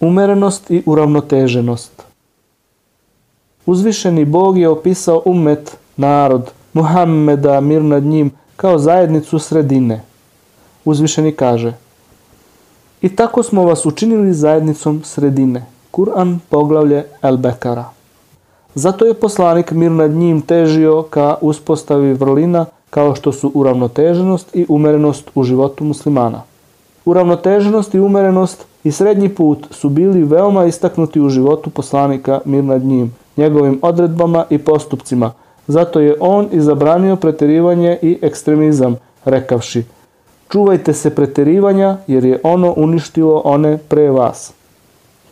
Umerenost i uravnoteženost Uzvišeni Bog je opisao umet, narod, Muhammeda, mir nad njim, kao zajednicu sredine. Uzvišeni kaže I tako smo vas učinili zajednicom sredine. Kur'an poglavlje El Bekara. Zato je poslanik mir nad njim težio ka uspostavi vrlina kao što su uravnoteženost i umerenost u životu muslimana. Uravnoteženost i umerenost i srednji put su bili veoma istaknuti u životu poslanika mir nad njim, njegovim odredbama i postupcima. Zato je on i zabranio preterivanje i ekstremizam, rekavši Čuvajte se preterivanja jer je ono uništilo one pre vas.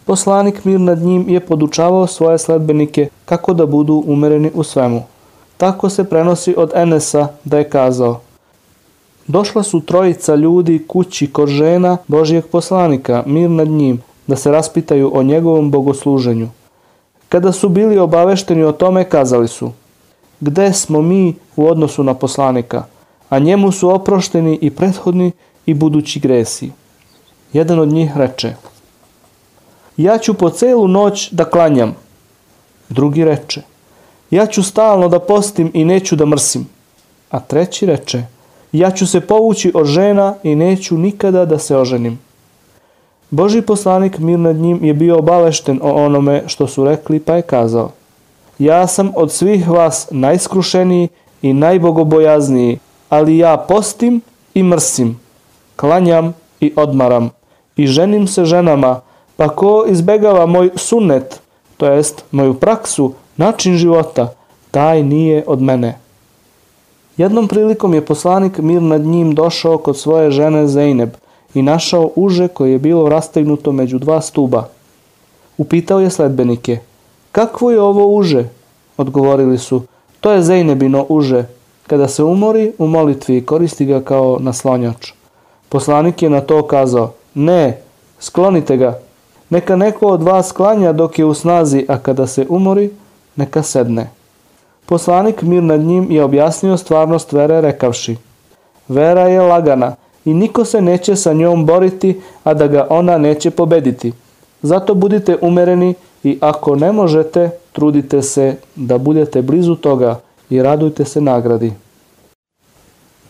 Poslanik mir nad njim je podučavao svoje sledbenike kako da budu umereni u svemu. Tako se prenosi od Enesa da je kazao Došla su trojica ljudi kući kod žena Božijeg poslanika, mir nad njim, da se raspitaju o njegovom bogosluženju. Kada su bili obavešteni o tome, kazali su Gde smo mi u odnosu na poslanika? A njemu su oprošteni i prethodni i budući gresi. Jedan od njih reče Ja ću po celu noć da klanjam. Drugi reče Ja ću stalno da postim i neću da mrsim. A treći reče Ja ću se povući od žena i neću nikada da se oženim. Boži poslanik mir nad njim je bio obavešten o onome što su rekli pa je kazao Ja sam od svih vas najskrušeniji i najbogobojazniji, ali ja postim i mrsim, klanjam i odmaram i ženim se ženama, pa ko izbegava moj sunnet, to jest moju praksu, način života, taj nije od mene. Jednom prilikom je poslanik mir nad njim došao kod svoje žene Zeyneb i našao uže koje je bilo rastegnuto među dva stuba. Upitao je sledbenike, kakvo je ovo uže? Odgovorili su, to je Zeynebino uže. Kada se umori u molitvi koristi ga kao naslonjač. Poslanik je na to kazao, ne, sklonite ga. Neka neko od vas klanja dok je u snazi, a kada se umori, neka sedne. Poslanik mir nad njim je objasnio stvarnost vere rekavši Vera je lagana i niko se neće sa njom boriti, a da ga ona neće pobediti. Zato budite umereni i ako ne možete, trudite se da budete blizu toga i radujte se nagradi.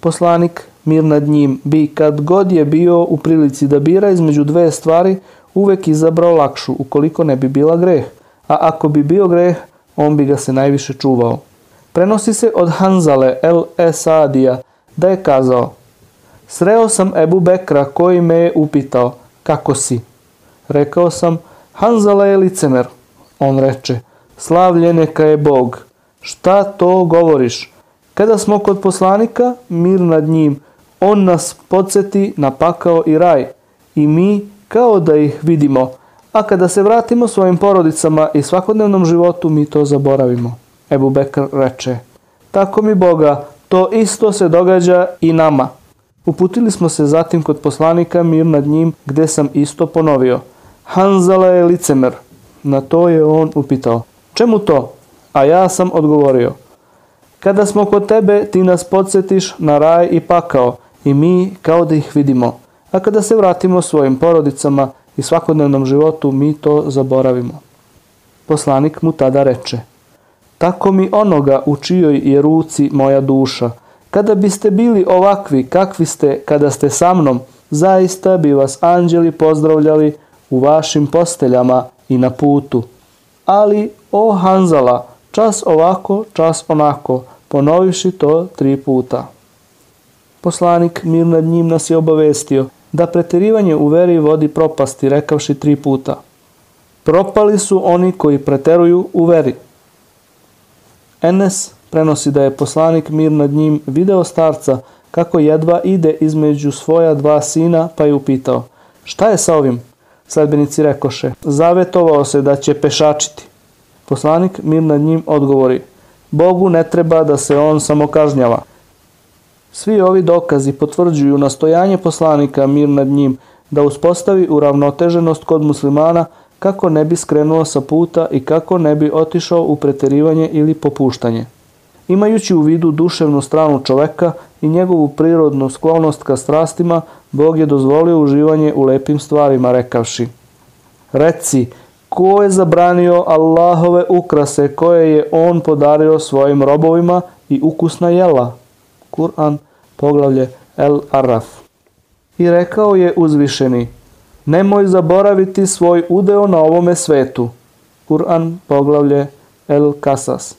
Poslanik, mir nad njim, bi kad god je bio u prilici da bira između dve stvari, uvek izabrao lakšu, ukoliko ne bi bila greh, a ako bi bio greh, on bi ga se najviše čuvao. Prenosi se od Hanzale el Esadija da je kazao Sreo sam Ebu Bekra koji me je upitao kako si? Rekao sam Hanzala je licemer. On reče slavljen neka je Bog. Šta to govoriš? Kada smo kod poslanika, mir nad njim, on nas podsjeti na pakao i raj i mi kao da ih vidimo, a kada se vratimo svojim porodicama i svakodnevnom životu mi to zaboravimo. Ebu Bekr reče, tako mi Boga, to isto se događa i nama. Uputili smo se zatim kod poslanika mir nad njim, gde sam isto ponovio. Hanzala je licemer. Na to je on upitao. Čemu to? A ja sam odgovorio. Kada smo kod tebe, ti nas podsjetiš na raj i pakao i mi kao da ih vidimo. A kada se vratimo svojim porodicama i svakodnevnom životu, mi to zaboravimo. Poslanik mu tada reče – tako mi onoga u čijoj je ruci moja duša. Kada biste bili ovakvi kakvi ste kada ste sa mnom, zaista bi vas anđeli pozdravljali u vašim posteljama i na putu. Ali, o Hanzala, čas ovako, čas onako, ponoviši to tri puta. Poslanik mir nad njim nas je obavestio da preterivanje u veri vodi propasti, rekavši tri puta. Propali su oni koji preteruju u veri. Enes prenosi da je poslanik mir nad njim video starca kako jedva ide između svoja dva sina pa je upitao šta je sa ovim? Sledbenici rekoše zavetovao se da će pešačiti. Poslanik mir nad njim odgovori Bogu ne treba da se on samo kažnjava. Svi ovi dokazi potvrđuju nastojanje poslanika mir nad njim da uspostavi uravnoteženost kod muslimana – kako ne bi skrenuo sa puta i kako ne bi otišao u preterivanje ili popuštanje. Imajući u vidu duševnu stranu čoveka i njegovu prirodnu sklonost ka strastima, Bog je dozvolio uživanje u lepim stvarima, rekavši Reci, ko je zabranio Allahove ukrase koje je on podario svojim robovima i ukusna jela? Kur'an, poglavlje El Araf. I rekao je uzvišeni, nemoj zaboraviti svoj udeo na ovome svetu. Kur'an, poglavlje El Kasas.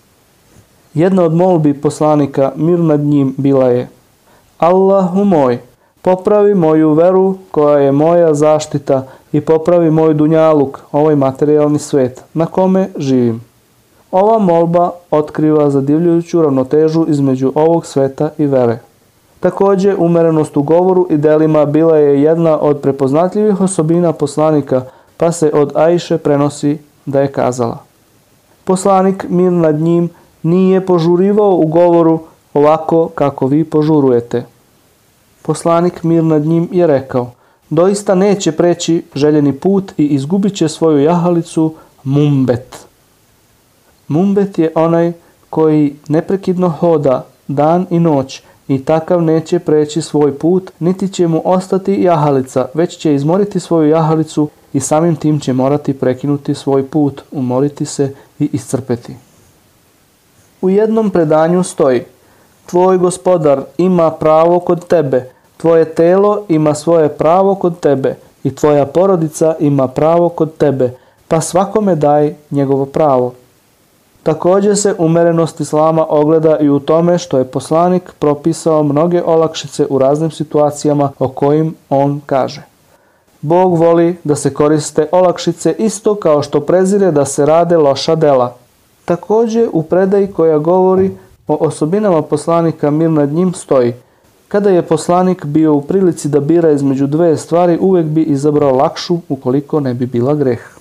Jedna od molbi poslanika, mir nad njim, bila je Allahu moj, popravi moju veru koja je moja zaštita i popravi moj dunjaluk, ovaj materijalni svet, na kome živim. Ova molba otkriva zadivljujuću ravnotežu između ovog sveta i vere. Takođe, umerenost u govoru i delima bila je jedna od prepoznatljivih osobina poslanika, pa se od Ajše prenosi da je kazala. Poslanik mir nad njim nije požurivao u govoru ovako kako vi požurujete. Poslanik mir nad njim je rekao, doista neće preći željeni put i izgubit će svoju jahalicu Mumbet. Mumbet je onaj koji neprekidno hoda dan i noć i takav neće preći svoj put, niti će mu ostati jahalica, već će izmoriti svoju jahalicu i samim tim će morati prekinuti svoj put, umoriti se i iscrpeti. U jednom predanju stoji Tvoj gospodar ima pravo kod tebe, tvoje telo ima svoje pravo kod tebe i tvoja porodica ima pravo kod tebe, pa svakome daj njegovo pravo. Takođe se umerenost islama ogleda i u tome što je poslanik propisao mnoge olakšice u raznim situacijama o kojim on kaže. Bog voli da se koriste olakšice isto kao što prezire da se rade loša dela. Takođe u predaji koja govori o osobinama poslanika mir nad njim stoji Kada je poslanik bio u prilici da bira između dve stvari, uvek bi izabrao lakšu ukoliko ne bi bila greh.